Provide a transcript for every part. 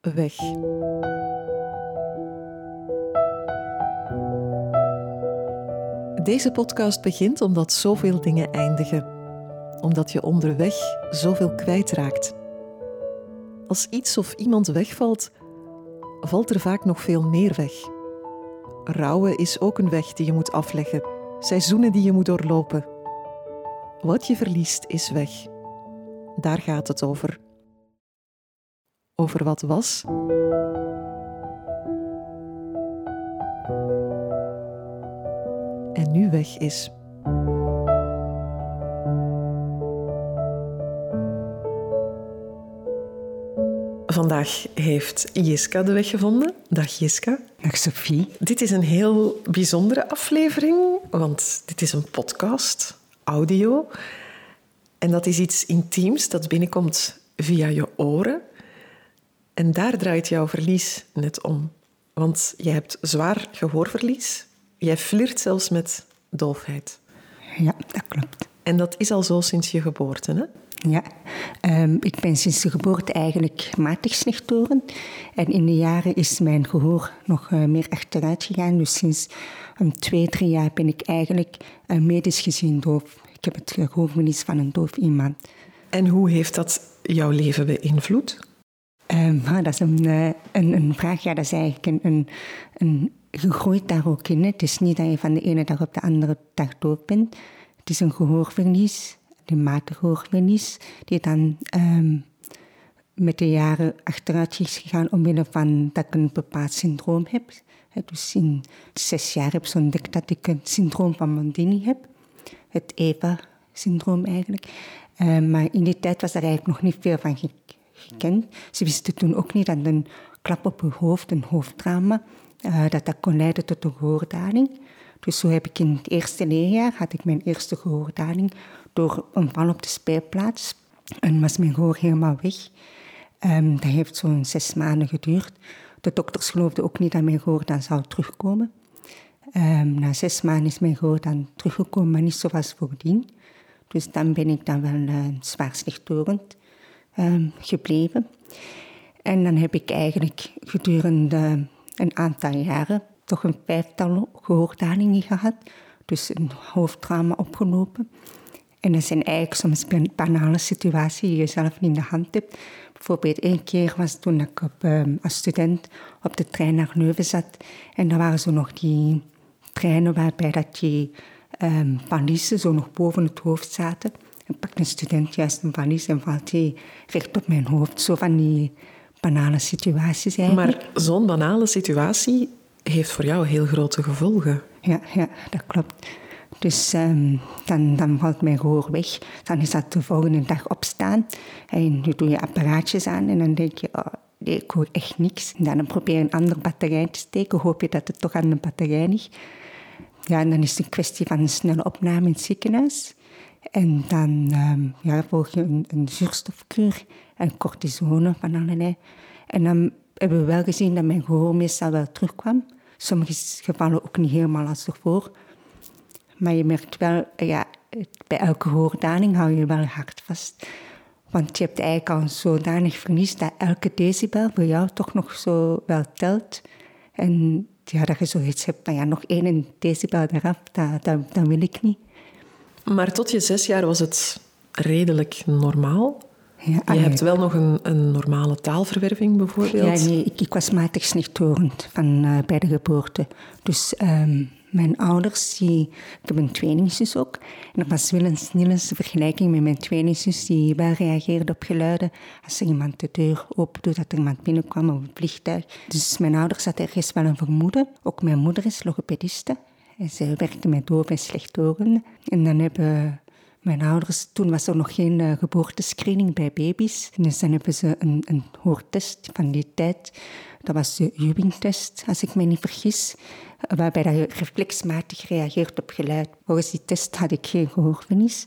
weg. Deze podcast begint omdat zoveel dingen eindigen. Omdat je onderweg zoveel kwijtraakt. Als iets of iemand wegvalt, valt er vaak nog veel meer weg. Rouwen is ook een weg die je moet afleggen, seizoenen die je moet doorlopen. Wat je verliest is weg. Daar gaat het over. Over wat was en nu weg is. Vandaag heeft Jiska de weg gevonden. Dag Jiska. Dag Sophie. Dit is een heel bijzondere aflevering, want dit is een podcast, audio. En dat is iets intiems dat binnenkomt via je oren. En daar draait jouw verlies net om. Want je hebt zwaar gehoorverlies. Jij flirt zelfs met doofheid. Ja, dat klopt. En dat is al zo sinds je geboorte, hè? Ja, um, ik ben sinds de geboorte eigenlijk matig slechtoren. En in de jaren is mijn gehoor nog uh, meer achteruit gegaan. Dus sinds um, twee, drie jaar ben ik eigenlijk uh, medisch gezien doof. Ik heb het gehoorverlies van een doof iemand. En hoe heeft dat jouw leven beïnvloed? Um, dat is een, uh, een, een, vraag. Ja, dat is eigenlijk een, een, een je groeit daar ook in. Het is niet dat je van de ene dag op de andere dag dood bent. Het is een gehoorverlies die maken gehoorverlies, die dan um, met de jaren achteruit is gegaan omwille van dat ik een bepaald syndroom heb. Dus in zes jaar heb ik ontdekt dat ik een syndroom van Mondini heb. Het EVA-syndroom eigenlijk. Uh, maar in die tijd was er eigenlijk nog niet veel van gekend. Ze wisten toen ook niet dat een klap op je hoofd, een hoofdtrauma, uh, dat dat kon leiden tot een gehoordaling. Dus zo heb ik in het eerste leerjaar had ik mijn eerste gehoordaling door een val op de spijplaats. En was mijn gehoor helemaal weg. Um, dat heeft zo'n zes maanden geduurd. De dokters geloofden ook niet dat mijn gehoor dan zou terugkomen. Um, na zes maanden is mijn gehoor dan teruggekomen, maar niet zoals voordien. Dus dan ben ik dan wel uh, zwaar slechthorend um, gebleven. En dan heb ik eigenlijk gedurende een aantal jaren toch een vijftal gehoordalingen gehad. Dus een hoofdtrauma opgelopen. En dat zijn eigenlijk soms banale situaties die je zelf niet in de hand hebt. Bijvoorbeeld één keer was toen ik op, um, als student op de trein naar Leuven zat. En dan waren zo nog die treinen waarbij dat die um, valiesen zo nog boven het hoofd zaten. En pakt een student juist een valies en valt die recht op mijn hoofd. Zo van die banale situaties eigenlijk. Maar zo'n banale situatie heeft voor jou heel grote gevolgen. Ja, ja dat klopt. Dus um, dan, dan valt mijn gehoor weg. Dan is dat de volgende dag opstaan. En nu doe je apparaatjes aan en dan denk je, oh, nee, ik hoor echt niks. En dan probeer je een andere batterij te steken. Hoop je dat het toch aan de batterij ligt. Ja, en dan is het een kwestie van een snelle opname in het ziekenhuis. En dan um, ja, volg je een, een zuurstofkuur en cortisone van allerlei. En dan hebben we wel gezien dat mijn gehoor meestal wel terugkwam. Sommige gevallen ook niet helemaal als ervoor. Maar je merkt wel, ja, bij elke gehoordaling hou je wel hard vast. Want je hebt eigenlijk al zodanig verlies dat elke decibel voor jou toch nog zo wel telt. En ja, dat je zoiets hebt, nou ja, nog één decibel eraf, dat wil ik niet. Maar tot je zes jaar was het redelijk normaal? Ja, je hebt wel nog een, een, normale taalverwerving bijvoorbeeld? Ja, nee, ik, ik was matig slechthorend van uh, bij de geboorte. Dus um, mijn ouders, die, ik heb een tweelingzus ook. En er was wel een snelle vergelijking met mijn tweelingzus, die wel reageerde op geluiden. Als er iemand de deur open doet, dat er iemand binnenkwam op een vliegtuig. Dus mijn ouders hadden ergens wel een vermoeden. Ook mijn moeder is logopediste. Ze werkte met doof en slechthorenden. En dan hebben mijn ouders, toen was er nog geen uh, geboortescreening bij baby's. Dus dan hebben ze een, een hoortest van die tijd. Dat was de Ewing-test, als ik me niet vergis. Waarbij je reflexmatig reageert op geluid. Volgens die test had ik geen gehoorverlies.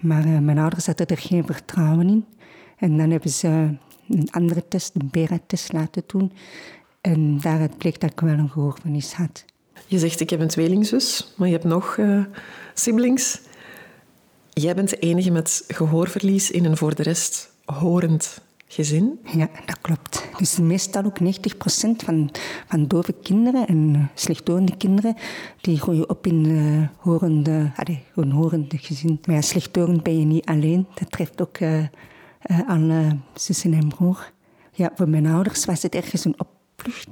Maar uh, mijn ouders hadden er geen vertrouwen in. En dan hebben ze een andere test, een BERA-test, laten doen. En daaruit bleek dat ik wel een gehoorverlies had. Je zegt, ik heb een tweelingzus, maar je hebt nog uh, siblings. Jij bent de enige met gehoorverlies in een voor de rest horend gezin. Ja, dat klopt. Dus meestal ook 90% van, van dove kinderen en uh, slechthorende kinderen, die groeien op in uh, horende, gezin. Maar ja, slechthorend ben je niet alleen. Dat treft ook uh, alle zussen en broer. Ja, voor mijn ouders was het ergens een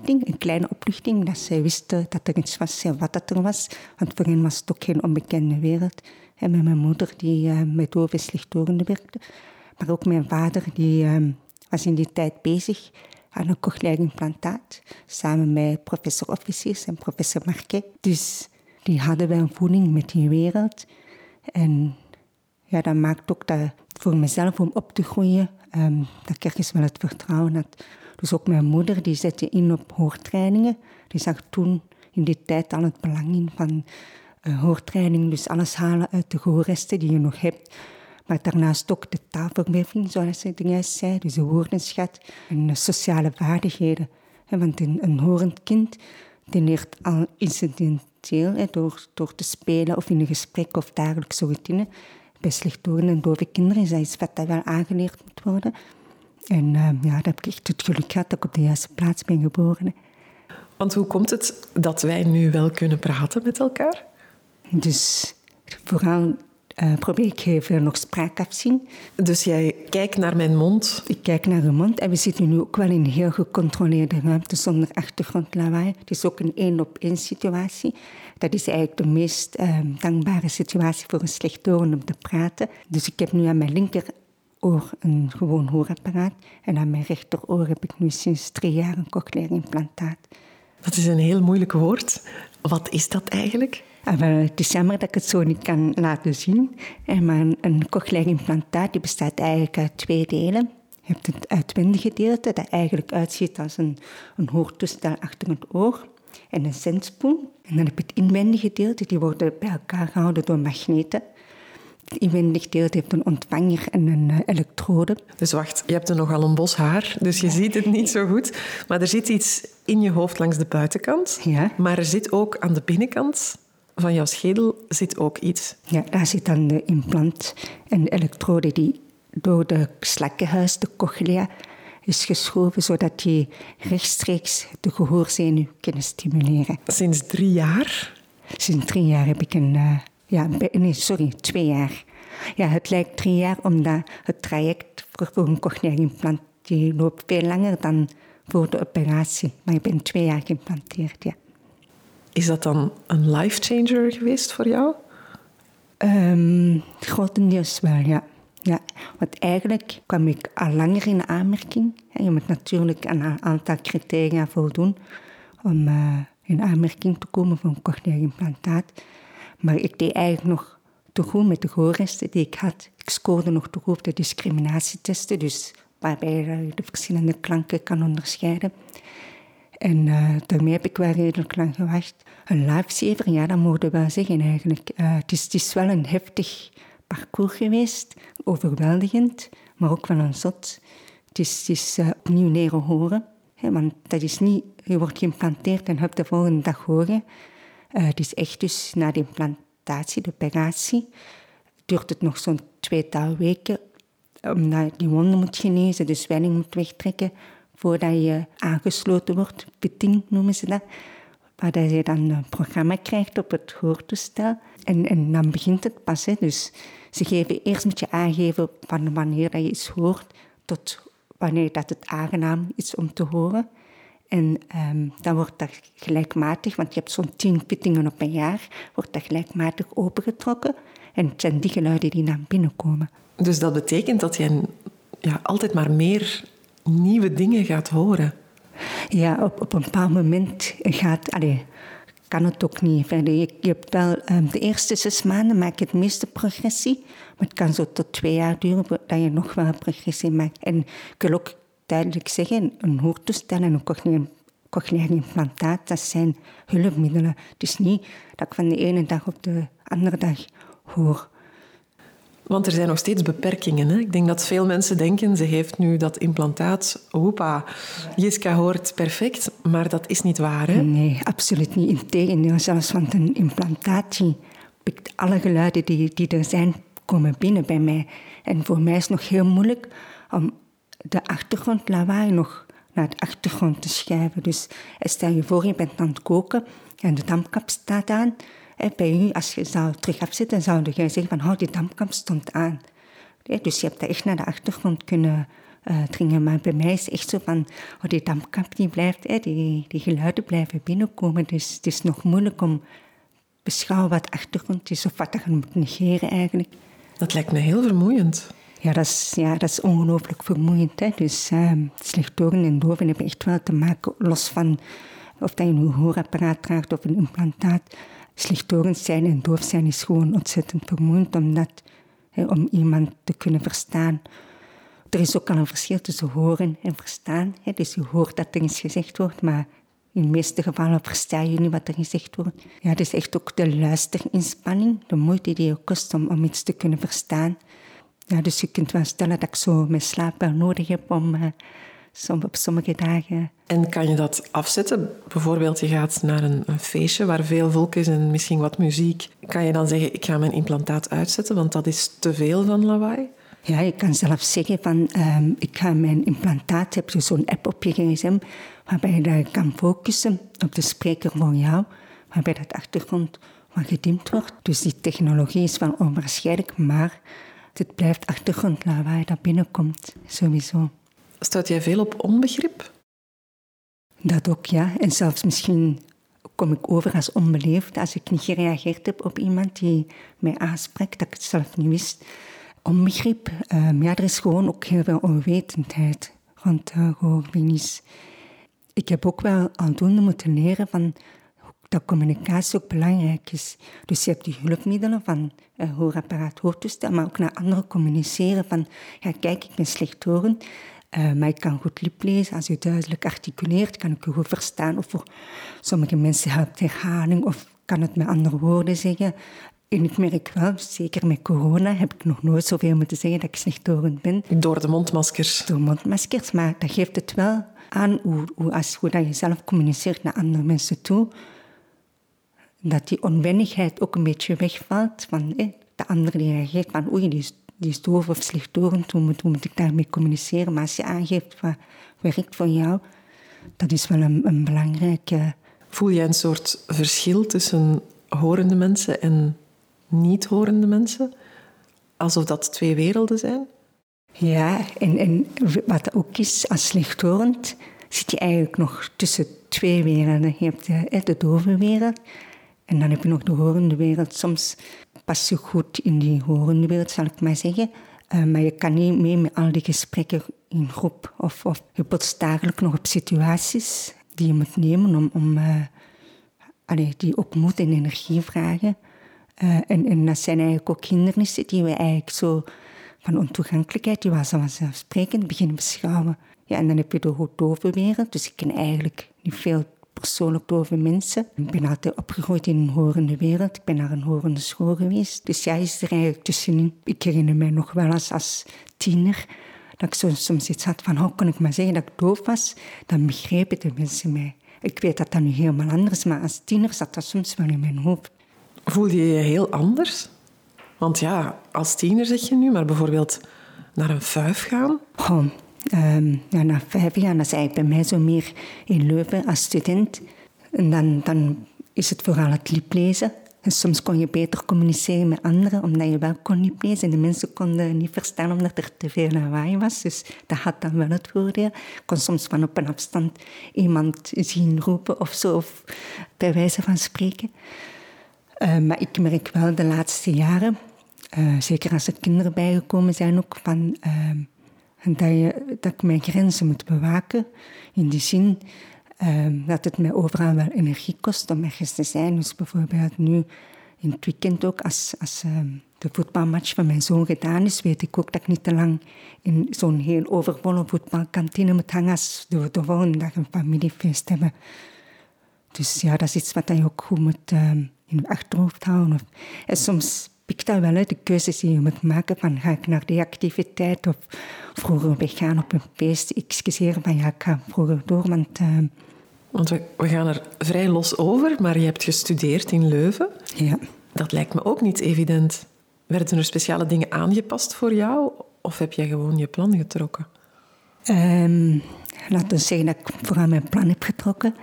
een kleine opluchting, dat zij wisten dat er iets was en wat dat er was. Want voor hen was het ook geen onbekende wereld. En met mijn moeder, die met dove en werkte. Maar ook mijn vader, die was in die tijd bezig aan een cochleair implantaat, samen met professor Officiers en professor Marquet. Dus die hadden wel een voeding met die wereld. En ja, dat maakt ook dat voor mezelf om op te groeien, um, dat ik ergens wel het vertrouwen had. Dus ook mijn moeder, die zette in op hoortrainingen. Die zag toen in die tijd al het belang in van uh, hoortraining. Dus alles halen uit de gehoorresten die je nog hebt. Maar daarnaast ook de taalverwerving, zoals ik juist zei, dus de woordenschat en sociale vaardigheden. Want een, een horend kind die leert al incidenteel door, door te spelen of in een gesprek of dagelijkse routine. Bij slechthorende en dove kinderen is iets wat wel aangeleerd moet worden. En uh, ja, dat heb ik echt het geluk gehad dat ik op de juiste plaats ben geboren. Want hoe komt het dat wij nu wel kunnen praten met elkaar? Dus vooral uh, probeer ik even nog spraakafzien. Dus jij kijkt naar mijn mond? Ik kijk naar uw mond en we zitten nu ook wel in een heel gecontroleerde ruimte zonder achtergrondlawaai. Het is ook een één-op-één situatie. Dat is eigenlijk de meest uh, dankbare situatie voor een slechthorende om te praten. Dus ik heb nu aan mijn linkeroor een gewoon hoorapparaat en aan mijn rechteroor heb ik nu sinds drie jaar een cochleair implantaat. Dat is een heel moeilijk woord. Wat is dat eigenlijk? Ah, het is jammer dat ik het zo niet kan laten zien. Eh, maar een, cochleair implantaat die bestaat eigenlijk uit twee delen. Je hebt het uitwendige gedeelte dat eigenlijk uitziet als een, een hoortoestel achter het oor en een zendspoel. En dan heb je het inwendige gedeelte, die worden bij elkaar gehouden door magneten. Het inwendige gedeelte heeft een ontvanger en een uh, elektrode. Dus wacht, je hebt er nogal een bos haar, dus je ziet het niet zo goed. Maar er zit iets in je hoofd langs de buitenkant. Ja. Maar er zit ook aan de binnenkant van jouw schedel zit ook iets. Ja, daar zit dan de implant en de elektrode die door de slakkenhuis, de cochlea, is geschoven, zodat die rechtstreeks de gehoorzenuw kunnen stimuleren. Sinds drie jaar? Sinds drie jaar heb ik een... Uh, ja, nee, sorry, twee jaar. Ja, het lijkt drie jaar omdat het traject voor een cochleair implant die loopt veel langer dan voor de operatie. Maar ik ben twee jaar geïmplanteerd, ja. Is dat dan een life changer geweest voor jou? Um, grotendeels wel, ja. ja. Want eigenlijk kwam ik al langer in aanmerking. Je moet natuurlijk aan een aantal criteria voldoen om uh, in aanmerking te komen voor een cochleair implantaat. Maar ik deed eigenlijk nog te goed met de gehoorresten die ik had. Ik scoorde nog te goed op de discriminatietesten, dus waarbij je de verschillende klanken kan onderscheiden. En uh, daarmee heb ik wel redelijk lang gewacht. Een lifesaver, ja, dat mogen we wel zeggen eigenlijk. Uh, het, is, het is wel een heftig parcours geweest, overweldigend, maar ook wel een zot. Het is, het is uh, opnieuw leren horen, hè, want dat is niet, je wordt geïmplanteerd en hebt de volgende dag horen. Het is echt dus na de implantatie, de operatie, duurt het nog zo'n tweetal weken, omdat die wonden moet genezen, de zwelling moet wegtrekken, voordat je aangesloten wordt, pitting noemen ze dat. Waar je dan een programma krijgt op het hoortoestel. En, en dan begint het pas. Dus ze geven eerst moet je aangeven van wanneer je iets hoort tot wanneer dat het aangenaam is om te horen. En um, dan wordt dat gelijkmatig, want je hebt zo'n tien pittingen op een jaar, wordt dat gelijkmatig opengetrokken. En het zijn die geluiden die dan binnenkomen. Dus dat betekent dat je ja, altijd maar meer nieuwe dingen gaat horen. Ja, op, op een bepaald moment gaat... Allez, kan het ook niet verder. Je, je hebt wel, um, de eerste zes maanden maak je het meeste progressie. Maar het kan zo tot twee jaar duren dat je nog wel progressie maakt. En ik wil ook duidelijk zeggen, een hoortoestel en een cochleair, implantaat, dat zijn hulpmiddelen. Het is niet dat ik van de ene dag op de andere dag hoor. Want er zijn nog steeds beperkingen. Hè? Ik denk dat veel mensen denken, ze heeft nu dat implantaat. Hoepa, Jiska hoort perfect, maar dat is niet waar. Hè? Nee, absoluut niet. Integendeel, zelfs want een implantatie pikt alle geluiden die, die er zijn, komen binnen bij mij. En voor mij is het nog heel moeilijk om de achtergrondlawaai nog naar de achtergrond te schuiven. Dus stel je voor, je bent aan het koken en de dampkap staat aan. bij u, als je zou terug afzetten, zou je zeggen van, oh, die dampkap stond aan. Dus je hebt dat echt naar de achtergrond kunnen dringen. Maar bij mij is echt zo van, oh, die dampkap die blijft, die, die geluiden blijven binnenkomen. Dus het is nog moeilijk om beschouwen wat achtergrond is of wat je moet negeren eigenlijk. Dat lijkt me heel vermoeiend. Ja, dat is, ja, dat is ongelooflijk vermoeiend. Hè. Dus uh, en doven hebben echt wel te maken, los van of dat je een hoorapparaat draagt of een implantaat. Slechthoren zijn en doof zijn is gewoon ontzettend vermoeiend omdat, om iemand te kunnen verstaan. Er is ook al een verschil tussen horen en verstaan. Dus je hoort dat er iets gezegd wordt, maar in de meeste gevallen versta je niet wat er gezegd wordt. Ja, het is echt ook de luisterinspanning, de moeite die je kost om, om iets te kunnen verstaan. Ja, dus je kunt wel stellen dat ik zo mijn slaap wel nodig heb om uh, op sommige dagen. En kan je dat afzetten? Bijvoorbeeld, je gaat naar een, een, feestje waar veel volk is en misschien wat muziek. Kan je dan zeggen, ik ga mijn implantaat uitzetten, want dat is te veel van lawaai? Ja, je kan zelf zeggen van, um, ik ga mijn implantaat, heb je zo'n app op je gsm, waarbij je daar kan focussen op de spreker voor jou, waarbij dat achtergrond wat gedimd wordt. Dus die technologie is wel onwaarschijnlijk, maar het blijft achtergrondlawaai dat binnenkomt, sowieso. Stoot jij veel op onbegrip? Dat ook, ja. En zelfs misschien kom ik over als onbeleefd als ik niet gereageerd heb op iemand die mij aanspreekt, dat ik het zelf niet wist. Onbegrip, um, ja, er is gewoon ook heel veel onwetendheid rond uh. Ik heb ook wel aandoende moeten leren van dat communicatie ook belangrijk is. Dus je hebt die hulpmiddelen van uh, hoorapparaat, hoortoestel, maar ook naar anderen communiceren van, ja kijk, ik ben slechthorend, uh, maar ik kan goed liplezen. Als je duidelijk articuleert, kan ik je goed verstaan. Of voor sommige mensen helpt herhaling, of kan het met andere woorden zeggen. En ik merk wel, zeker met corona, heb ik nog nooit zoveel moeten zeggen dat ik slechthorend ben. Door de mondmaskers? Door mondmaskers, maar dat geeft het wel aan hoe, hoe, als, hoe dat je zelf communiceert naar andere mensen toe dat die onwennigheid ook een beetje wegvalt. Van, de andere die reageert van oei, die is, die is doof of slechthorend, hoe moet, hoe moet ik daarmee communiceren? Maar als je aangeeft wat werkt voor jou, dat is wel een, een belangrijke... Voel jij een soort verschil tussen horende mensen en niet-horende mensen? Alsof dat twee werelden zijn? Ja, en, en wat ook is, als slechthorend zit je eigenlijk nog tussen twee werelden. Je hebt de, de dove wereld en dan heb je nog de horende wereld. Soms pas je goed in die horende wereld, zal ik maar zeggen. Uh, maar je kan niet mee met al die gesprekken in groep. Of, of je botst dagelijks nog op situaties die je moet nemen om, om allee, die ook moed en energie vragen. Uh, en, en dat zijn eigenlijk ook hindernissen die we eigenlijk zo van ontoegankelijkheid, die was vanzelfsprekend beginnen beschouwen. Ja, en dan heb je de dove wereld, dus ik ken eigenlijk niet veel persoonlijk dove mensen. Ik ben altijd opgegroeid in een horende wereld. Ik ben naar een horende school geweest. Dus jij is er eigenlijk tussenin. Ik herinner mij nog wel eens als tiener dat ik zo, soms iets had van, hoe kon ik maar zeggen dat ik doof was? Dan begrepen de mensen mij. Ik weet dat dat nu helemaal anders is, maar als tiener zat dat soms wel in mijn hoofd. Voelde je je heel anders? Want ja, als tiener zeg je nu, maar bijvoorbeeld naar een vuif gaan? Gewoon Ja, na vijf jaar, dat is eigenlijk bij mij zo meer in Leuven als student. En dan, is het vooral het liplezen. En soms kon je beter communiceren met anderen, omdat je wel kon liplezen. En de mensen konden niet verstaan omdat er te veel lawaai was. Dus dat had dan wel het voordeel. Ik kon soms van op een afstand iemand zien roepen of zo, of bij wijze van spreken. Uh, maar ik merk wel de laatste jaren, uh, zeker als er kinderen bijgekomen zijn, ook van... En dat, je, dat ik mijn grenzen moet bewaken. In die zin ehm, dat het mij overal wel energie kost om ergens te zijn. Dus bijvoorbeeld nu in het weekend ook, als, als ehm, de voetbalmatch van mijn zoon gedaan is, weet ik ook dat ik niet te lang in zo'n heel overvolle voetbalkantine moet hangen als de, de volgende dag een familiefeest hebben. Dus ja, dat is iets wat je ook goed moet ehm, in je achterhoofd houden. En soms ik dat wel, de keuzes die je moet maken van ga ik naar die activiteit of vroeger weggaan op een feest. Ik excuseer van ja, ik ga vroeger door, want... Uh, want we, we gaan er vrij los over, maar je hebt gestudeerd in Leuven. Ja. Dat lijkt me ook niet evident. Werden er speciale dingen aangepast voor jou of heb jij gewoon je plan getrokken? Ehm, laten we zeggen dat ik vooral mijn plan heb getrokken.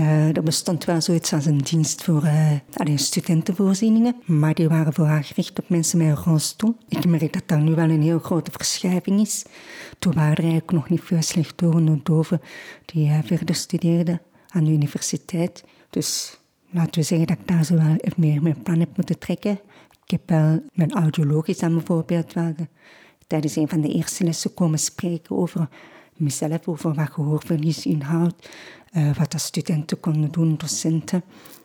Uh, er bestond wel zoiets als een dienst voor uh, studentenvoorzieningen, maar die waren vooral gericht op mensen met een rolstoel. Ik merk dat daar nu wel een heel grote verschuiving is. Toen waren er eigenlijk nog niet veel slechthorende doven die uh, verder studeerden aan de universiteit. Dus laten we zeggen dat ik daar zo wel meer mijn plan heb moeten trekken. Ik heb wel mijn audiologisch aan bijvoorbeeld wel tijdens een van de eerste lessen komen spreken over mezelf, over wat gehoorverlies inhoudt, uh, wat de studenten konden doen, docenten.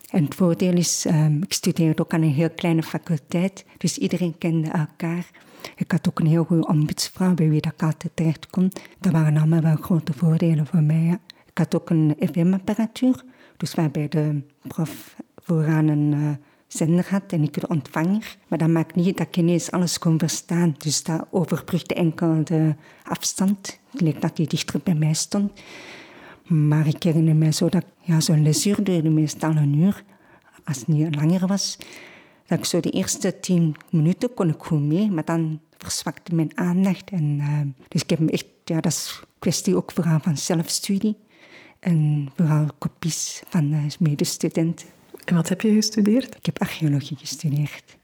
En het voordeel is, um, ik studeerde ook aan een heel kleine faculteit, dus iedereen kende elkaar. Ik had ook een heel goede ombudsvrouw bij wie ik altijd terecht kon. Dat waren allemaal wel grote voordelen voor mij. Ik had ook een FM-apparatuur, dus waarbij de prof vooraan een uh, zender had en ik de ontvanger. Maar dat maakt niet dat ik ineens alles kon verstaan. Dus dat overbrugde enkel de afstand. Het leek dat hij dichter bij mij stond. Maar ik herinner me zo dat ja, zo'n lesuur duurde meestal een uur. Als het niet langer was. Dat ik zo de eerste tien minuten kon ik goed mee, maar dan verzwakte mijn aandacht. En, uh, dus ik heb me echt, ja, dat is kwestie ook vooral van zelfstudie. En vooral kopies van uh, medestudenten. En wat heb je gestudeerd? Ik heb archeologie gestudeerd.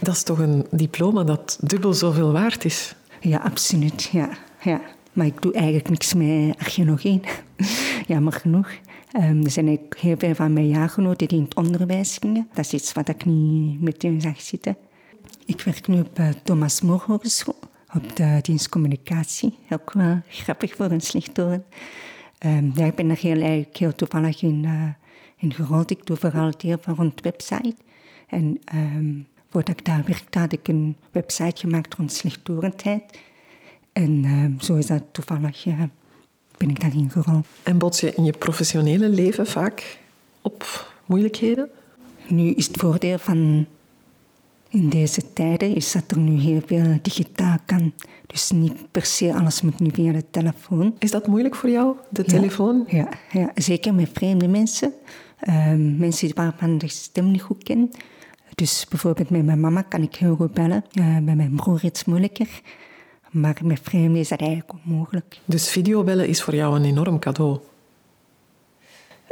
Dat is toch een diploma dat dubbel zoveel waard is? Ja, absoluut. Ja, ja. Maar ik doe eigenlijk niks met archeologie. Jammer genoeg. Um, er zijn heel veel van mijn jaargenoten die in het onderwijs gingen. Dat is iets wat ik niet meteen zag zitten. Ik werk nu op uh, Thomas More Hogeschool, op de dienst communicatie. Ook wel grappig voor een slechttoren. Um, ja, ik ben er heel, heel toevallig in uh, in. Ik doe vooral het deel van rond website. En um, voordat ik daar werkte, had ik een website gemaakt rond slechtorendheid. En um, zo is dat toevallig, ben ik daarin gerold. En bots je in je professionele leven vaak op moeilijkheden? Nu is het voordeel van in deze tijden is dat er nu heel veel digitaal kan. Dus niet per se alles moet nu via de telefoon. Is dat moeilijk voor jou, de telefoon? Ja, ja, zeker met vreemde mensen. Um, mensen waarvan de stem niet goed ken. Dus bijvoorbeeld met mijn mama kan ik heel goed bellen. Uh, met mijn broer iets moeilijker. Maar met vreemden is dat eigenlijk onmogelijk. Dus videobellen is voor jou een enorm cadeau?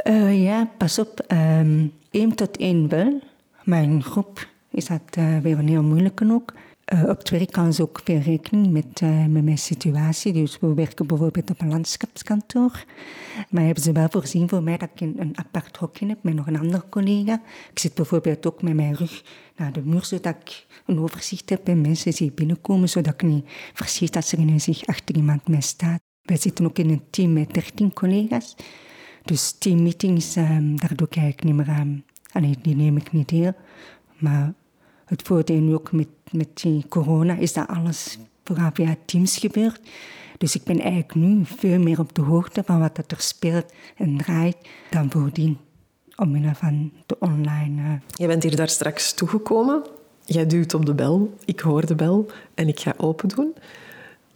Uh, ja, pas op. Um, één tot één wel. Maar in groep is dat uh, weer een heel moeilijke ook. Uh, op het werk kan ze ook veel rekening met, uh, met mijn situatie. Dus we werken bijvoorbeeld op een landschapskantoor. Maar hebben ze wel voorzien voor mij dat ik een, apart hokje heb met nog een andere collega. Ik zit bijvoorbeeld ook met mijn rug naar de muur, zodat ik een overzicht heb en mensen die binnenkomen, zodat ik niet verschiet dat er in zich achter iemand mij staat. Wij zitten ook in een team met 13 collega's. Dus teammeetings, um, daar doe ik niet meer aan. Allee, die neem ik niet deel. Maar het voordeel nu ook met, met die corona is dat alles vooral via Teams gebeurt. Dus ik ben eigenlijk nu veel meer op de hoogte van wat er speelt en draait dan voordien. Omwille van de online. Uh... Je bent hier daar straks toegekomen. Jij duwt op de bel. Ik hoor de bel en ik ga open doen.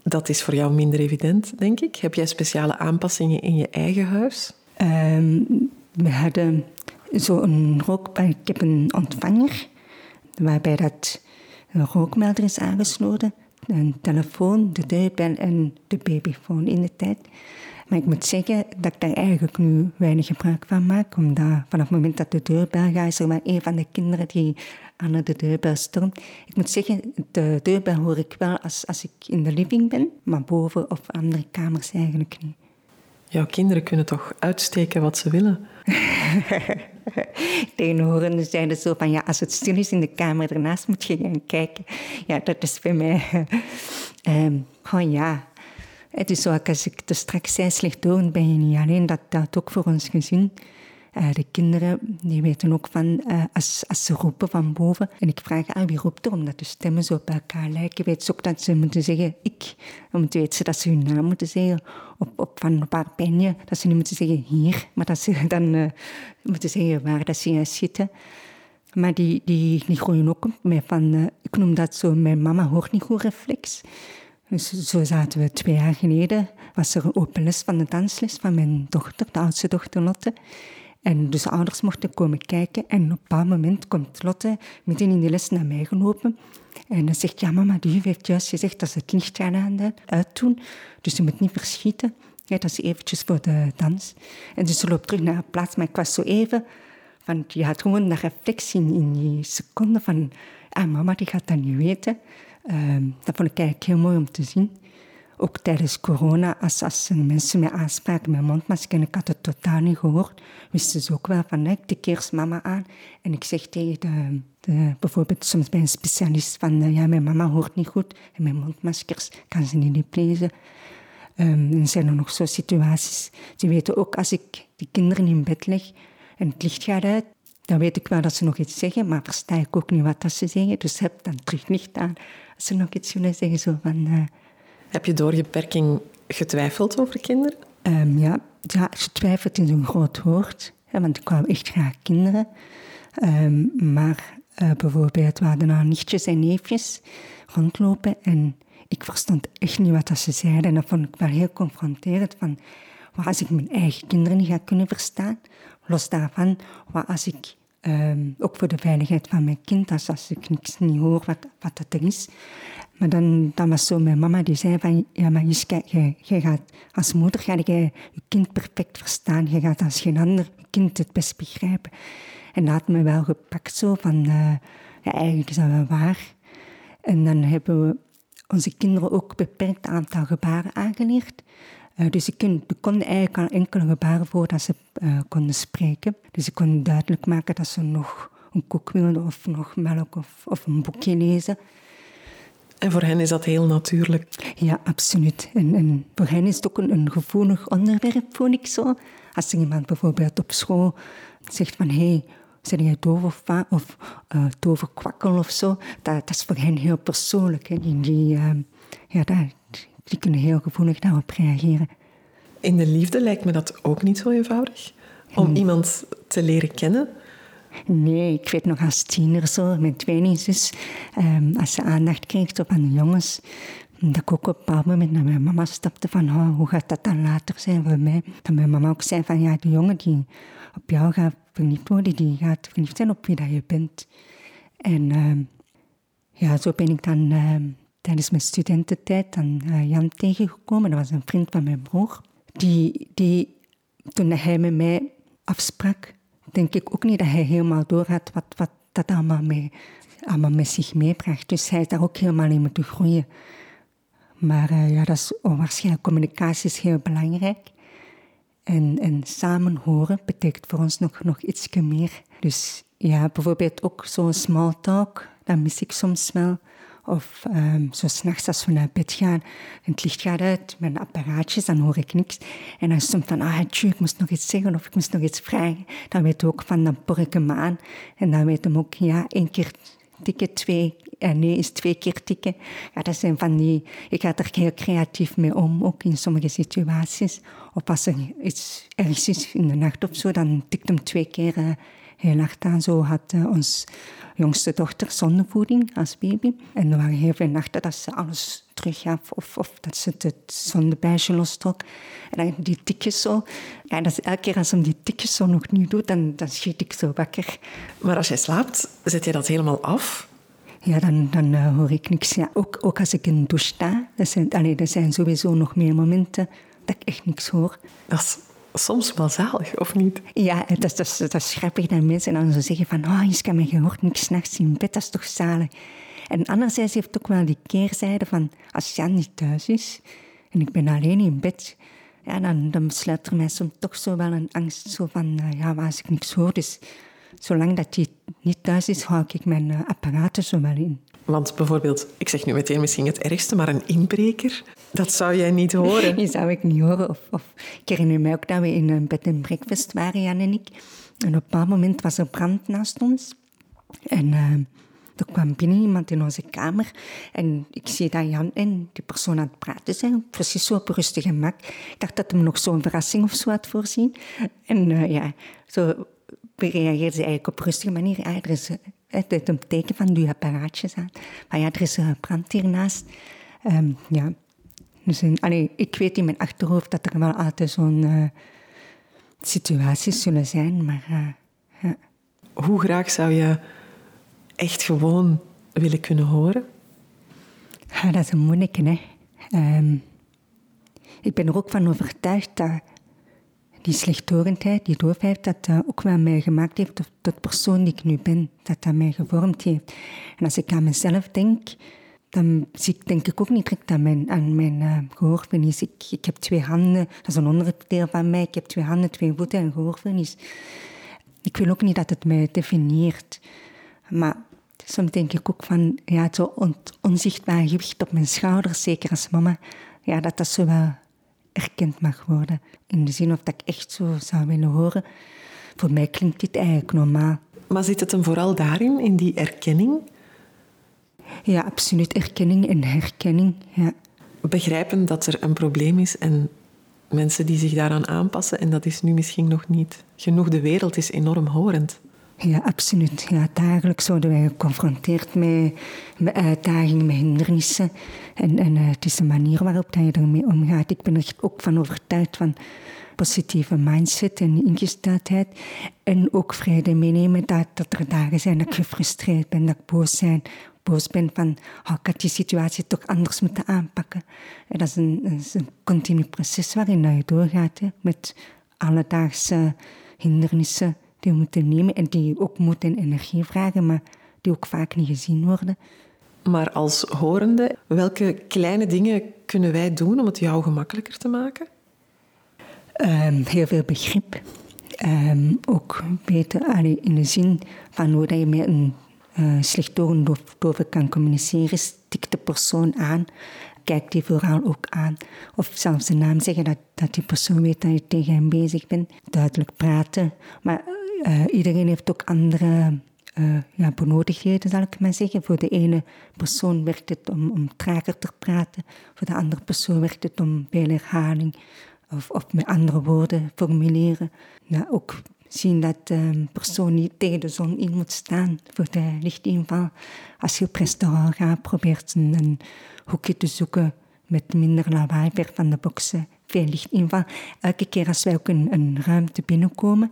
Dat is voor jou minder evident, denk ik. Heb jij speciale aanpassingen in je eigen huis? Um, we hadden zo'n rook. Ik heb een ontvanger waarbij dat een rookmelder is aangesloten, een telefoon, de deurbel en de babyfoon in de tijd. Maar ik moet zeggen dat ik daar eigenlijk nu weinig gebruik van maak, omdat vanaf het moment dat de deurbel gaat, er maar een van de kinderen die aan de deurbel stormt. Ik moet zeggen, de deurbel hoor ik wel als, als ik in de living ben, maar boven of andere kamers eigenlijk niet. Jouw kinderen kunnen toch uitsteken wat ze willen? Tegenhorende zeiden zo van, ja, als het stil is in de kamer ernaast, moet je gaan kijken. Ja, dat is bij mij... um, gewoon ja... Het is zo, als ik te straks zei, slecht door, ben je niet alleen. Dat telt ook voor ons gezin. Uh, de kinderen die weten ook van, uh, als, als ze roepen van boven, en ik vraag aan wie roept er, omdat de stemmen zo op elkaar lijken, weet ze ook dat ze moeten zeggen ik. Dan weten ze dat ze hun naam moeten zeggen. Op, op van waar ben je? Dat ze niet moeten zeggen hier, maar dat ze dan uh, moeten zeggen waar dat ze juist zitten. Maar die, die, groeien ook mij van, ik noem dat zo, mijn mama hoort niet goed reflex. Dus zo zaten we twee jaar geleden, was er een open les van de dansles van mijn dochter, de oudste dochter Lotte. En dus de ouders mochten komen kijken. En op een bepaald moment komt Lotte midden in de les naar mij gelopen. En dan zegt, ja mama, de juf heeft juist gezegd dat ze het licht gaan uitdoen. Dus je moet niet verschieten. Ja, dat is eventjes voor de dans. En dus ze loopt terug naar haar plaats. Maar ik was zo even... Van, je had gewoon een reflectie in die seconde van... Ah, mama, die gaat dat niet weten. Ehm, dat vond ik eigenlijk heel mooi om te zien. Ook tijdens corona, als, mensen mij aanspraken met mondmasker en ik had het totaal niet gehoord, wisten ze ook wel van, ik tik eerst mama aan. En ik zeg tegen de, de, bijvoorbeeld soms bij een specialist van, eh, ja, mijn mama hoort niet goed en mijn mondmaskers kan ze niet lezen. Um, en zijn er nog zo situaties. Ze weten ook als ik die kinderen in bed leg en het licht gaat uit, dan weet ik wel dat ze nog iets zeggen, maar versta ik ook niet wat dat ze zeggen. Dus heb dan terug licht aan als ze nog iets willen zeggen. Zo van, uh, heb je door je beperking getwijfeld over kinderen? Um, ja, ja, getwijfeld is een groot woord. want ik wou echt graag kinderen. Um, maar uh, bijvoorbeeld, hadden nou nichtjes en neefjes rondlopen. En ik verstond echt niet wat ze zeiden. En dat vond ik wel heel confronterend. Van, wat als ik mijn eigen kinderen niet ga kunnen verstaan? Los daarvan, wat als ik um, ook voor de veiligheid van mijn kind, als, als ik niks niet hoor wat, wat dat er is. Maar dan, dan was zo mijn mama die zei van, ja maar Jiska, jij, jij gaat als moeder ga je je kind perfect verstaan. Je gaat als geen ander je kind het best begrijpen. En dat had me wel gepakt zo van, uh, ja eigenlijk is dat wel waar. En dan hebben we onze kinderen ook een beperkt aantal gebaren aangeleerd. Uh, dus ik konden eigenlijk al enkele gebaren voordat ze uh, konden spreken. Dus ik kon duidelijk maken dat ze nog een koek wilden of nog melk of, of een boekje lezen. En voor hen is dat heel natuurlijk? Ja, absoluut. En, en voor hen is het ook een, een gevoelig onderwerp, vond ik zo. Als er iemand bijvoorbeeld op school zegt van... Hey, zijn jij doof of, of uh, of zo? Dat, dat, is voor hen heel persoonlijk. Hè. Die, uh, ja, dat, die kunnen heel gevoelig daarop reageren. In de liefde lijkt me dat ook niet zo eenvoudig. Om iemand te leren kennen. Nee, ik weet nog als tiener zo, mijn tweelingzus, um, als ze aandacht kreeg van de jongens, dat ik ook op een bepaald moment naar mijn mama stapte van oh, hoe gaat dat dan later zijn voor mij? Dat mijn mama ook zei van ja, die jongen die op jou gaat verliefd worden, die gaat verliefd zijn op wie dat je bent. En uh, ja, zo ben ik dan uh, tijdens mijn studententijd aan uh, Jan tegengekomen. Dat was een vriend van mijn broer. Die, die, toen hij met mij afsprak, denk ik ook niet dat hij helemaal door had wat, wat dat allemaal, mee, allemaal met zich meebracht. Dus hij is daar ook helemaal in moeten groeien. Maar uh, ja, dat is onwaarschijnlijk. Communicatie is heel belangrijk. En, en samen horen betekent voor ons nog, nog iets meer. Dus ja, bijvoorbeeld ook zo'n small talk, dat mis ik soms wel. Of um, zo s'nachts als we naar bed gaan en het licht gaat uit, mijn apparaatjes, dan hoor ik niks. En dan soms van, ah, ik moest nog iets zeggen of ik moest nog iets vragen. Dan weet ook van, dan por ik hem aan. En dan weet hem ook, ja, één keer tikken, twee, en nee, is twee keer tikken. Dat zijn van die, ik ga er heel creatief mee om, ook in sommige situaties. Of als er iets ergens is in de nacht of zo, dan tikt hem twee keer uh, heel hard aan. Zo had uh, ons jongste dochter zondevoeding als baby. En er waren heel veel nachten dat ze alles teruggaf of, of dat ze het zondebuisje lostrok. En dan die tikjes zo. Ja, dat is elke keer als ze die tikjes zo nog niet doet, dan, dan schiet ik zo wakker. Maar als jij slaapt, zet je dat helemaal af? Ja, dan, dan uh, hoor ik niks. Ja, ook, ook als ik in de douche sta, er zijn, allee, er zijn sowieso nog meer momenten dat ik echt niks hoor. Dat is soms wel zalig, of niet? Ja, dat, dat, dat, is dat mensen dan zo zeggen van oh, je kan me gehoord niks nachts in bed, dat is toch zalig. En anderzijds heeft ook wel die keerzijde van als Jan niet thuis is en ik ben alleen in bed, ja, dan, dan besluit er mij soms toch zo wel een angst zo van uh, ja, als ik niks hoor, dus zolang dat hij niet thuis is, hou ik mijn uh, apparaten zo wel in. Want bijvoorbeeld, ik zeg nu meteen misschien het ergste, maar een inbreker, dat zou jij niet horen. Die zou ik niet horen. Of, of ik herinner mij ook dat we in een bed en breakfast waren, Jan en ik. En op een bepaald moment was er brand naast ons. En uh, er kwam binnen iemand in onze kamer. En ik zie dat Jan en die persoon aan het praten zijn. Precies zo op rustig gemak. Ik dacht dat hem nog zo'n verrassing of zo had voorzien. En uh, ja, zo reageerde ze eigenlijk op rustige manier. Ja, er is het een teken van die apparaatjes aan. Maar ja, er is een brand hiernaast. Um, ja. Dus in, allee, ik weet in mijn achterhoofd dat er wel altijd zo'n uh, situaties zullen zijn, maar uh, ja. Hoe graag zou je echt gewoon willen kunnen horen? Ja, dat is een moeilijke, hè. Um, ik ben er ook van overtuigd dat die slechthorendheid, die doofheid, dat dat ook wel mij gemaakt heeft tot de persoon die ik nu ben. Dat dat mij gevormd heeft. En als ik aan mezelf denk, dan zie ik denk ik ook niet direct aan mijn, aan mijn uh. Ik, ik heb twee handen, dat is een onderdeel van mij. Ik heb twee handen, twee voeten en gehoorverlies. Ik wil ook niet dat het mij definieert. Maar soms denk ik ook van, ja, zo on, onzichtbaar gewicht op mijn schouders, zeker als mama, ja, dat dat zo wel erkend mag worden. In de zin of dat ik echt zo zou willen horen. Voor mij klinkt dit eigenlijk normaal. Maar zit het hem vooral daarin, in die erkenning? Ja, absoluut. Erkenning en herkenning. Ja. Begrijpen dat er een probleem is en mensen die zich daaraan aanpassen. En dat is nu misschien nog niet genoeg. De wereld is enorm horend. Ja, absoluut. Ja, dagelijks worden wij geconfronteerd met, met uitdagingen, met hindernissen. En, en uh, het is de manier waarop je ermee omgaat. Ik ben er ook van overtuigd van positieve mindset en ingesteldheid. En ook vrede meenemen dat, dat er dagen zijn dat ik gefrustreerd ben, dat ik boos ben. Boos ben van, oh, ik had die situatie toch anders moeten aanpakken. En dat is een, een continu proces waarin je doorgaat hè, met alledaagse hindernissen die we moeten nemen en die ook moeten energie vragen, maar die ook vaak niet gezien worden. Maar als horende, welke kleine dingen kunnen wij doen om het jou gemakkelijker te maken? Um, heel veel begrip. Um, ook weten in de zin van hoe je met een uh, slechthorend kan communiceren, stik de persoon aan. Kijk die vooral ook aan. Of zelfs de naam zeggen dat, dat die persoon weet dat je tegen hem bezig bent. Duidelijk praten. Maar uh, iedereen heeft ook andere uh, ja, benodigdheden, zal ik maar zeggen. Voor de ene persoon werkt het om, om trager te praten. Voor de andere persoon werkt het om veel herhaling. Of, of met andere woorden formuleren. Ook zien dat een persoon niet tegen de zon in moet staan voor de lichtinval. Als je op restaurant gaat, probeert een, een hoekje te zoeken met minder lawaai, ver van de boksen, veel lichtinval. Elke keer als wij ook een ruimte binnenkomen,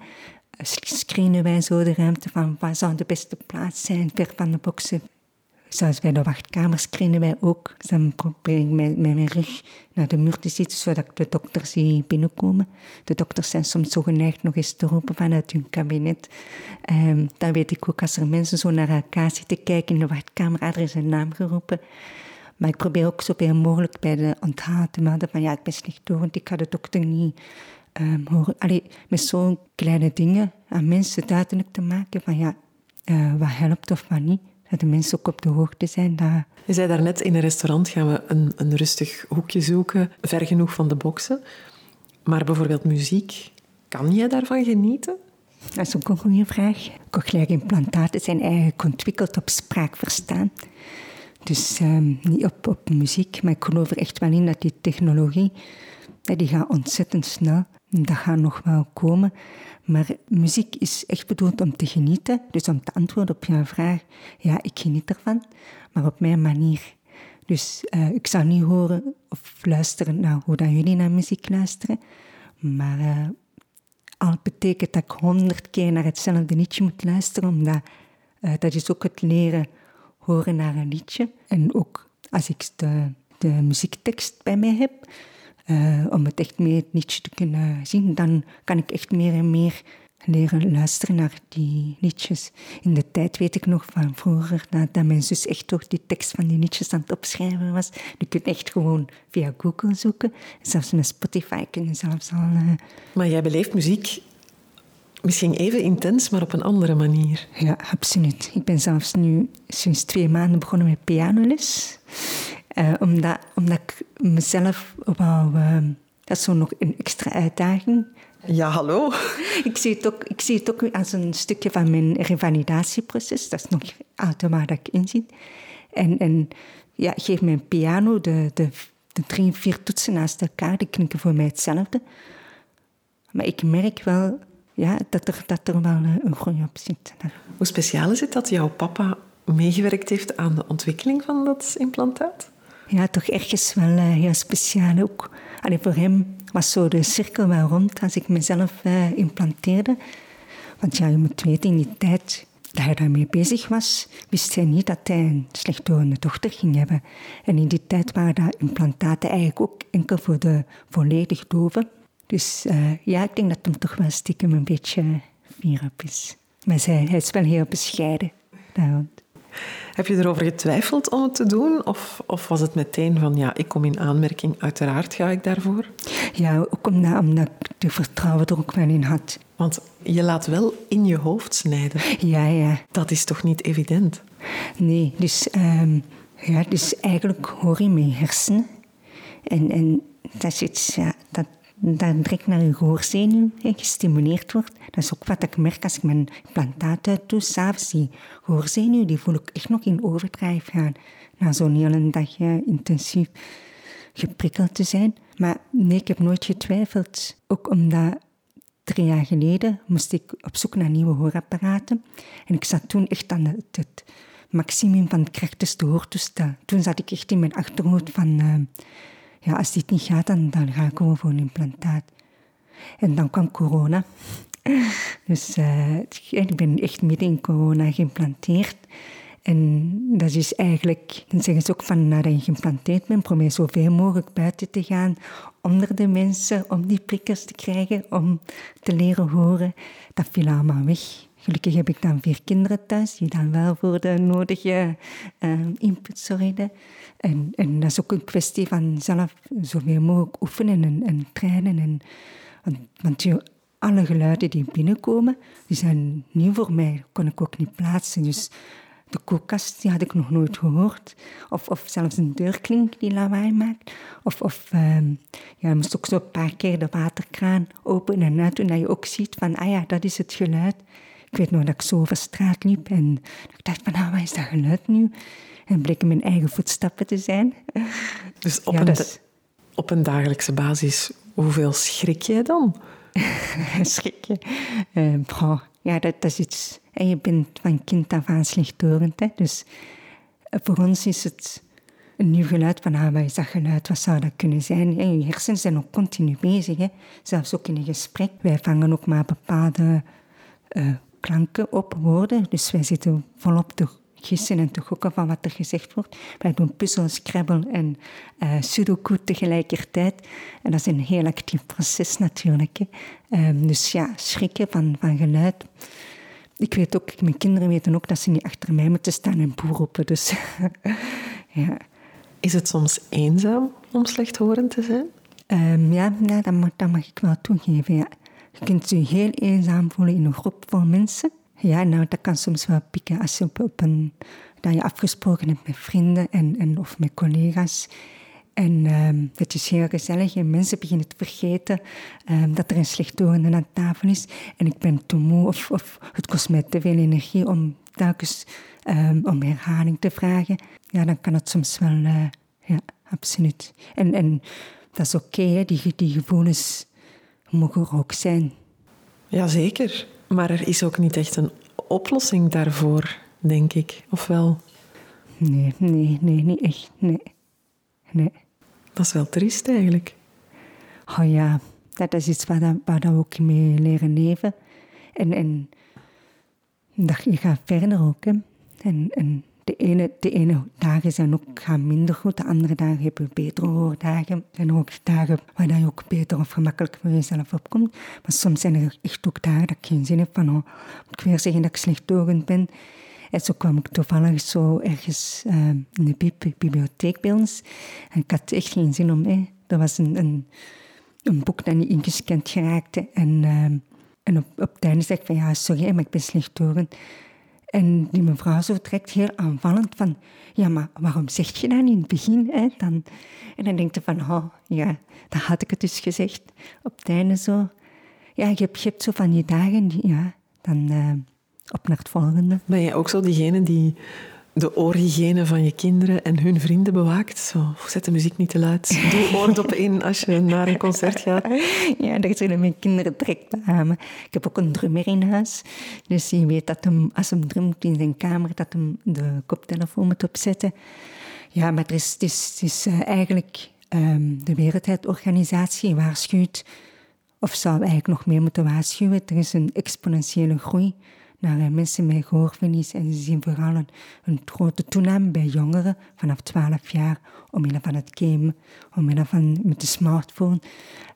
screenen wij zo de ruimte van waar zou de beste plaats zijn, ver van de boksen. Zoals bij de wachtkamer screenen wij ook. dan probeer ik met, met, mijn rug naar de muur te zitten, zodat ik de dokter zie binnenkomen. De dokters zijn soms zo geneigd nog eens te roepen vanuit hun kabinet. Um, dan weet ik ook als er mensen zo naar elkaar zitten kijken in de wachtkamer, er is naam geroepen. Maar ik probeer ook zoveel mogelijk bij de onthaal te melden van ja, ik ben slecht door, want ik ga de dokter niet um, horen. Allee, met zo'n kleine dingen aan mensen duidelijk te maken van ja, uh, wat helpt of wat niet. Dat de mensen ook op de hoogte zijn. Dat... Je zei daarnet, in een restaurant gaan we een, een rustig hoekje zoeken, ver genoeg van de boksen. Maar bijvoorbeeld muziek, kan jij daarvan genieten? Dat is ook een goede vraag. Cochleaire implantaten zijn eigenlijk ontwikkeld op spraakverstaan. Dus um, niet op, op muziek, maar ik geloof er echt wel in dat die technologie, die gaat ontzettend snel. Dat gaat nog wel komen. Maar muziek is echt bedoeld om te genieten. Dus om te antwoorden op jouw vraag, ja, ik geniet ervan, maar op mijn manier. Dus uh, ik zou niet horen of luisteren naar hoe dat jullie naar muziek luisteren. Maar uh, al betekent dat ik honderd keer naar hetzelfde liedje moet luisteren, omdat uh, dat is ook het leren horen naar een liedje. En ook als ik de, de muziektekst bij mij heb, uh, om het echt meer liedje te kunnen zien, dan kan ik echt meer en meer leren luisteren naar die liedjes. In de tijd weet ik nog van vroeger dat, dat mijn zus echt toch die tekst van die liedjes aan het opschrijven was. Je kunt echt gewoon via Google zoeken. Zelfs met Spotify kun je zelfs al... Uh... Maar jij beleeft muziek misschien even intens, maar op een andere manier. Ja, absoluut. Ik ben zelfs nu sinds twee maanden begonnen met pianoles. Uh, omdat, omdat ik mezelf wou... Uh, dat is zo nog een extra uitdaging. Ja, hallo. ik, zie het ook, ik zie het ook als een stukje van mijn revalidatieproces. Dat is nog waar dat ik in zit. En, en ja, geef een piano, de, de, de drie, vier toetsen naast elkaar, die klinken voor mij hetzelfde. Maar ik merk wel ja, dat, er, dat er wel een groei op zit. Hoe speciaal is het dat jouw papa meegewerkt heeft aan de ontwikkeling van dat implantaat? Ja, toch ergens wel heel speciaal ook. Allee, voor hem was zo de cirkel wel rond als ik mezelf uh, implanteerde. Want ja, je moet weten, in die tijd dat hij daarmee bezig was, wist hij niet dat hij een slechthorende dochter ging hebben. En in die tijd waren dat implantaten eigenlijk ook enkel voor de volledig doven. Dus uh, ja, ik denk dat hem toch wel stiekem een beetje fier op is. Maar hij is wel heel bescheiden. Daarom. Heb je erover getwijfeld om het te doen? Of, of was het meteen van, ja, ik kom in aanmerking, uiteraard ga ik daarvoor? Ja, ook omdat, omdat ik de vertrouwen er ook wel in had. Want je laat wel in je hoofd snijden. Ja, ja. Dat is toch niet evident? Nee, dus, um, ja, dus eigenlijk hoor je mijn hersenen. En, en dat is iets ja, dat dat direct naar je gehoorzenuw gestimuleerd wordt. Dat is ook wat ik merk als ik mijn implantaat uit doe. S'avonds die gehoorzenuw, die voel ik echt nog in overdrijf gaan. Na zo'n hele dag intensief geprikkeld te zijn. Maar nee, ik heb nooit getwijfeld. Ook omdat drie jaar geleden moest ik op zoek naar nieuwe hoorapparaten. En ik zat toen echt aan het, maximum van het krachtigste hoortoestel. Toen zat ik echt in mijn achterhoofd van... Uh, ja, als dit niet gaat, dan, dan ga ik over voor een implantaat. En dan kwam corona. Dus uh, ik ben echt midden in corona geïmplanteerd. En dat is eigenlijk, dan zeggen ze ook van nadat je geïmplanteerd bent, probeer zoveel mogelijk buiten te gaan, onder de mensen, om die prikkels te krijgen, om te leren horen. Dat viel allemaal weg. Gelukkig heb ik dan vier kinderen thuis, die dan wel voor de nodige uh, input zorgden. En, en dat is ook een kwestie van zelf zoveel mogelijk oefenen en, en trainen. En, want, want alle geluiden die binnenkomen, die zijn nieuw voor mij. kon ik ook niet plaatsen. Dus de koelkast die had ik nog nooit gehoord. Of, of zelfs een deurklink die lawaai maakt. Of, of um, ja, je moest ook zo een paar keer de waterkraan open en uit. Dat je ook ziet van, ah ja, dat is het geluid. Ik weet nog dat ik zo over straat liep en ik dacht van, ah, wat is dat geluid nu? En bleken mijn eigen voetstappen te zijn. Dus op, een, op een dagelijkse basis, hoeveel schrik jij dan? schrik je? Uh, ja, dat, dat, is iets... En je bent van kind af aan slechthorend. Hè? Dus eh, voor ons is het een nieuw geluid van, ah, wat is dat geluid? Wat zou dat kunnen zijn? En je hersenen zijn ook continu bezig. Hè? Zelfs ook in een gesprek. Wij vangen ook maar bepaalde uh, klanken op woorden. Dus wij zitten volop te gissen en te gokken van wat er gezegd wordt. Wij doen puzzel, scrabble en uh, sudoku tegelijkertijd. En dat is een heel actief proces natuurlijk. Um, dus ja, schrikken van, van geluid. Ik weet ook, mijn kinderen weten ook dat ze niet achter mij moeten staan en boer roepen. Dus ja. Is het soms eenzaam om slechthorend te zijn? Um, ja, ja dat, mag, dat mag ik wel toegeven. Ja. Je kunt je heel eenzaam voelen in een groep vol mensen. Ja, nou, dat kan soms wel pikken als je op, een, dat je afgesproken hebt met vrienden en, en, of met collega's. En um, het is heel gezellig en mensen beginnen te vergeten um, dat er een slechthorende aan tafel is. En ik ben te moe of, of het kost mij te veel energie om telkens um, om herhaling te vragen. Ja, dan kan het soms wel, uh, ja, absoluut. En, en dat is oké, die, die gevoelens mogen er ook zijn. Jazeker. Maar er is ook niet echt een oplossing daarvoor, denk ik. Of wel? Nee, nee, nee, niet echt. Nee. nee. Dat is wel triest eigenlijk. Oh ja, dat is iets waar, waar we ook mee leren leven. En, en dat, je gaat verder ook. Hè. En, en de ene, de ene dagen zijn ook, gaan minder goed, de andere dagen hebben we betere hoordagen. Er zijn ook dagen waar je ook beter of gemakkelijk voor jezelf opkomt. Maar soms zijn er echt ook dagen dat ik geen zin heb van, oh, moet ik weer zeggen dat ik slechthorend ben. En zo kwam ik toevallig zo ergens uh, in de bibliotheek bij ons. En ik had echt geen zin om, hè. Er was een, een, boek dat niet ingescand geraakte. En, uh, en op, op het zei ik van, ja, sorry, maar ik ben slechthorend. En die mevrouw zo trekt heel aanvallend van... Ja, maar waarom zeg je dat in het begin? Hè? Dan, en dan denkt je van... Oh, ja, dat had ik het dus gezegd. Op het einde zo... Ja, je hebt, je hebt zo van die dagen... Ja, dan uh, op naar het volgende. Ben je ook zo diegene die de oorhygiëne van je kinderen en hun vrienden bewaakt. Zo, zet de muziek niet te luid. Doe oordop in als je naar een concert gaat. Ja, daar zullen mijn kinderen direct beamen. Ik heb ook een drummer in huis. Dus die weet dat hem, als hij drumt in zijn kamer, dat hem de koptelefoon moet opzetten. Ja, maar het is, is, is uh, eigenlijk Ehm, de Wereldheidsorganisatie waarschuwt, of zou eigenlijk nog meer moeten waarschuwen, er is een exponentiële groei naar eh, mensen met gehoorverlies. En ze zien vooral een, grote toename bij jongeren vanaf 12 jaar, omwille van het gamen, omwille van met de smartphone.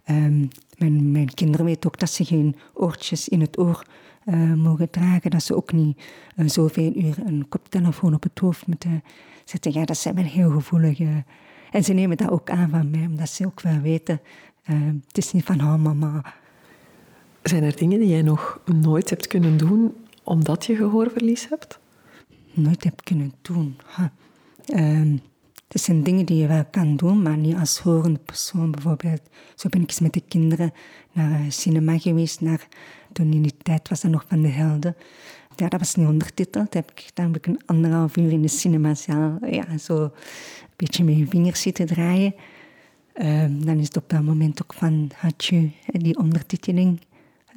Um, mijn, kinderen weten ook dat ze geen oortjes in het oor uh, mogen dragen, dat ze ook niet uh, zoveel uur een koptelefoon op het hoofd moeten zetten. Ja, dat zijn wel heel gevoelige. En ze nemen dat ook aan van mij, omdat ze ook wel weten, uh, het is niet van, oh mama. Zijn er dingen die jij nog nooit hebt kunnen doen omdat je gehoorverlies hebt? Nooit heb kunnen doen. Um, het zijn dingen die je wel kan doen, maar niet als horende persoon. Bijvoorbeeld, zo ben ik eens met de kinderen naar cinema geweest. Naar, toen in die tijd was dat nog van de helden. Ja, dat was niet ondertiteld. Dan heb ik, dan heb ik een anderhalf uur in de cinemazaal ja, zo een beetje met je vingers zitten draaien. Um, dan is het op dat moment ook van, had je die ondertiteling.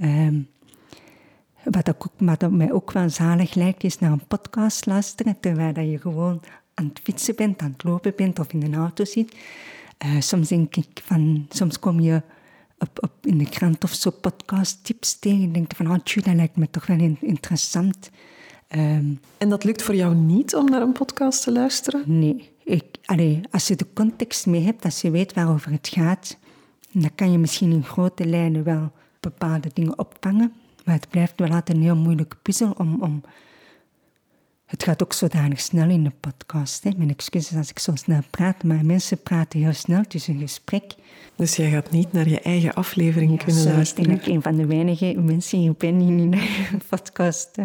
Um, wat, ook, wat mij ook wel zalig lijkt, is naar een podcast luisteren, terwijl je gewoon aan het fietsen bent, aan het lopen bent of in een auto zit. Uh, soms denk ik van, soms kom je op, op in de krant of zo podcast tips tegen en denk je van, oh dat lijkt me toch wel interessant. Um, en dat lukt voor jou niet om naar een podcast te luisteren? Nee. Ik, allee, als je de context mee hebt, als je weet waarover het gaat, dan kan je misschien in grote lijnen wel bepaalde dingen opvangen. Maar het blijft wel altijd een heel moeilijke puzzel om, om het gaat ook zodanig snel in de podcast. Hè. Mijn excuses als ik zo snel praat, maar mensen praten heel snel. Een gesprek. Dus jij gaat niet naar je eigen aflevering kunnen luisteren? Ik ben een van de weinige mensen die ben die niet naar een podcast uh,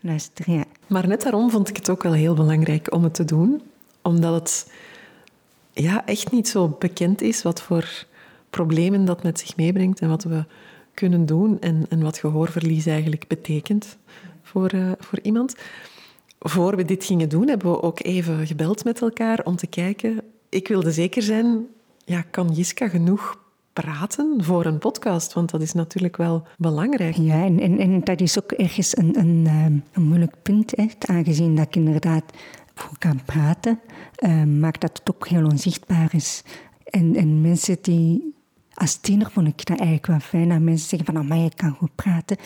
luisteren. Ja. Maar net daarom vond ik het ook wel heel belangrijk om het te doen. Omdat het ja, echt niet zo bekend is wat voor problemen dat met zich meebrengt en wat we kunnen doen en, en wat gehoorverlies eigenlijk betekent voor, uh, voor iemand voor we dit gingen doen, hebben we ook even gebeld met elkaar om te kijken. Ik wilde zeker zijn, ja, kan Jiska genoeg praten voor een podcast? Want dat is natuurlijk wel belangrijk. Ja, en, en, en dat is ook ergens een, een, ehm, een moeilijk punt, echt, aangezien dat ik inderdaad voor kan praten, uh, maakt dat het ook heel onzichtbaar is. En, en mensen die... Als tiener vond ik dat eigenlijk wel fijn, dat mensen zeggen van, maar je kan goed praten.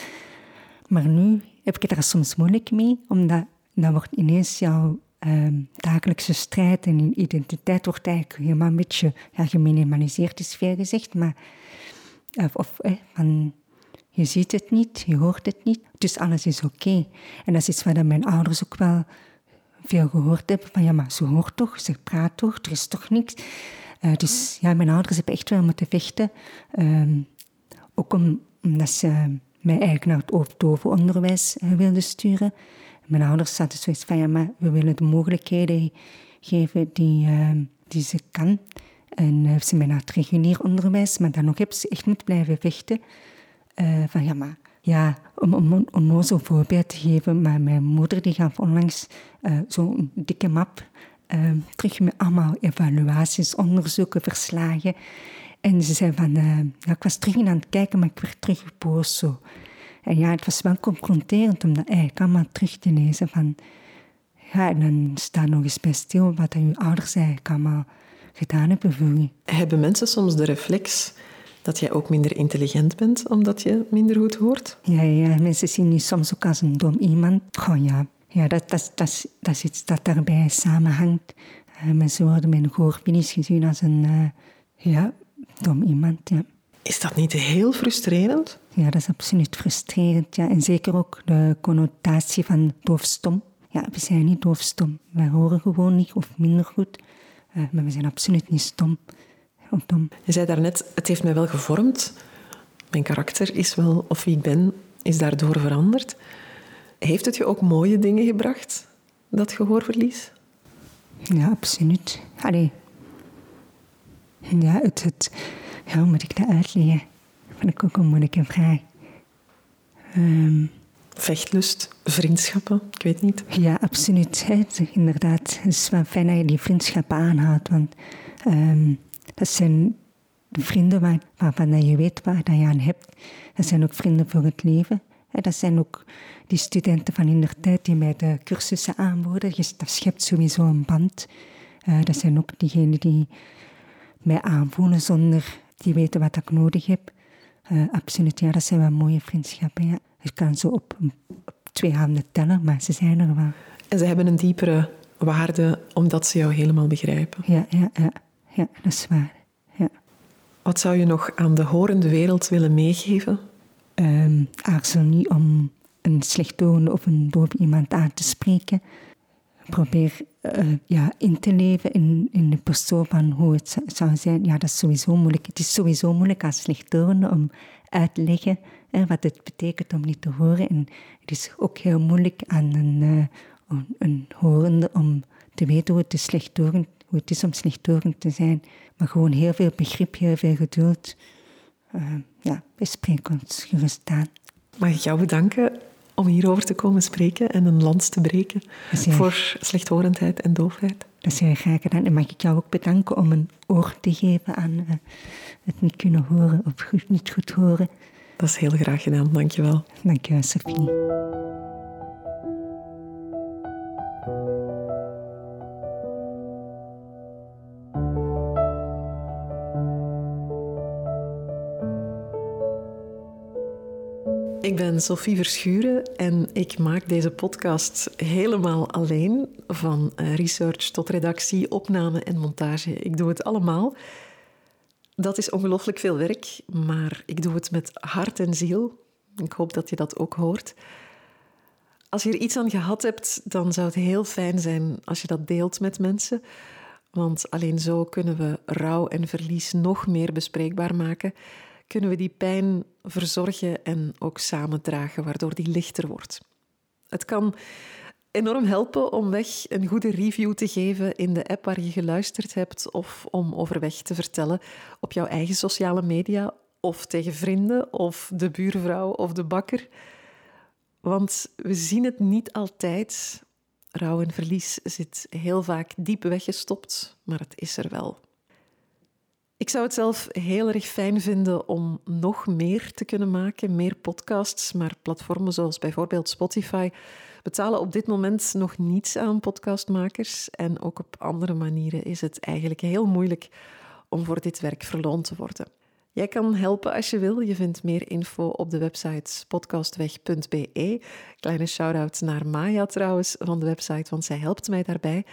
Maar nu heb ik het er soms moeilijk mee, omdat dan wordt ineens jouw ehm, dagelijkse strijd en identiteit wordt eigenlijk helemaal een beetje ja, geminimaliseerd, is veel gezegd. Maar, of, of van, je ziet het niet, je hoort het niet, dus alles is oké. En dat is iets wat mijn ouders ook wel veel gehoord hebben. Van ja, maar ze hoort toch, ze praat toch, er is toch niks. Uh, dus ja, mijn ouders hebben echt wel moeten vechten. Uh, ook om, omdat ze mij eigenlijk naar het onderwijs uh, wilden sturen. Mijn ouders hadden zoiets van, ja, maar we willen de mogelijkheden geven die, uh, die ze kan. En uh, ze mij naar het regulier onderwijs, maar dan nog heb ze echt moeten blijven vechten. Uh, van ja, maar ja, om, om een onnozel voorbeeld te geven, maar mijn moeder die gaf onlangs zo'n dikke map uh, terug met allemaal evaluaties, onderzoeken, verslagen. En ze zei van, uh, ja, ik was terug aan het kijken, maar ik werd terug boos zo. En ja, het was wel confronterend om dat eigenlijk allemaal terug te lezen. Van, ja, en dan staat nog eens bij stil wat je ouders eigenlijk allemaal gedaan hebben voor je. Hebben mensen soms de reflex dat jij ook minder intelligent bent omdat je minder goed hoort? Ja, ja mensen zien je soms ook als een dom iemand. Ja, ja dat, dat, dat, dat is iets dat daarbij samenhangt. Uh, mensen worden met een gehoorfinish gezien als een uh, ja, dom iemand. Ja. Is dat niet heel frustrerend? Ja, dat is absoluut frustrerend. Ja. En zeker ook de connotatie van doofstom. Ja, we zijn niet doofstom. Wij horen gewoon niet of minder goed. Uh, maar we zijn absoluut niet stom of dom. Je zei daarnet, het heeft mij wel gevormd. Mijn karakter is wel, of wie ik ben, is daardoor veranderd. Heeft het je ook mooie dingen gebracht, dat gehoorverlies? Ja, absoluut. Allee. Ja, het, het, ja, hoe moet ik dat uitleggen? Vind ik ook een moeilijke vraag. Um, Vechtlust, vriendschappen, ik weet niet. Ja, absoluut. Inderdaad, het is wel fijn dat je die vriendschappen aanhoudt. Want um, dat zijn de vrienden waar, waarvan je weet waar dat je aan hebt. Dat zijn ook vrienden voor het leven. Dat zijn ook die studenten van in de tijd die mij de cursussen aanboden. Dat schept sowieso een band. Uh, dat zijn ook diegenen die mij aanvoelen zonder die weten wat ik nodig heb. Uh, absoluut, ja, dat zijn wel mooie vriendschappen. Ja. Ik kan ze op, op twee handen tellen, maar ze zijn er wel. En ze hebben een diepere waarde omdat ze jou helemaal begrijpen. Ja, ja, ja, ja dat is waar. Ja. Wat zou je nog aan de horende wereld willen meegeven? Um, aarzel niet om een slechtdorende of een iemand aan te spreken. Probeer uh, ja, in te leven in, in de persoon van hoe het zou zijn. Ja, dat is sowieso moeilijk. Het is sowieso moeilijk als slechtdorende om uit te leggen wat het betekent om niet te horen. En het is ook heel moeilijk aan een, uh, een horende om te weten hoe het, is hoe het is om slechtdorend te zijn. Maar gewoon heel veel begrip, heel veel geduld. Uh, ja, ons gerust aan. Mag ik jou bedanken om hierover te komen spreken en een lans te breken voor slechthorendheid en doofheid. Dat is heel graag gedaan. En mag ik jou ook bedanken om een oor te geven aan uh, het niet kunnen horen of goed, niet goed horen. Dat is heel graag gedaan, dankjewel. Dankjewel, Sophie. Ben Sophie Verschuren en ik maak deze podcast helemaal alleen. Van eh, research tot redactie, opname en montage. Ik doe het allemaal. Dat is ongelooflijk veel werk, maar ik doe het met hart en ziel. Ik hoop dat je dat ook hoort. Als je er iets aan gehad hebt, dan zou het heel fijn zijn als je dat deelt met mensen. Want alleen zo kunnen we rouw en verlies nog meer bespreekbaar maken kunnen we die pijn verzorgen en ook samendragen, waardoor die lichter wordt. Het kan enorm helpen om weg een goede review te geven in de app waar je geluisterd hebt of om overweg te vertellen op jouw eigen sociale media of tegen vrienden of de buurvrouw of de bakker. Want we zien het niet altijd. Rouw en verlies zit heel vaak diep weggestopt, maar het is er wel. Ik zou het zelf heel erg fijn vinden om nog meer te kunnen maken, meer podcasts, maar platformen zoals bijvoorbeeld Spotify betalen op dit moment nog niets aan podcastmakers en ook op andere manieren is het eigenlijk heel moeilijk om voor dit werk verloond te worden. Jij kan helpen als je wil. Je vindt meer info op de website podcastweg.be. Kleine shout-out naar Maya trouwens van de website, want zij helpt mij daarbij.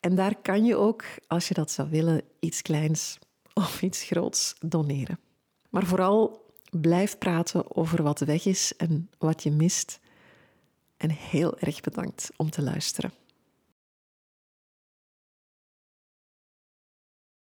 En daar kan je ook, als je dat zou willen, iets kleins of iets groots doneren. Maar vooral blijf praten over wat weg is en wat je mist. En heel erg bedankt om te luisteren.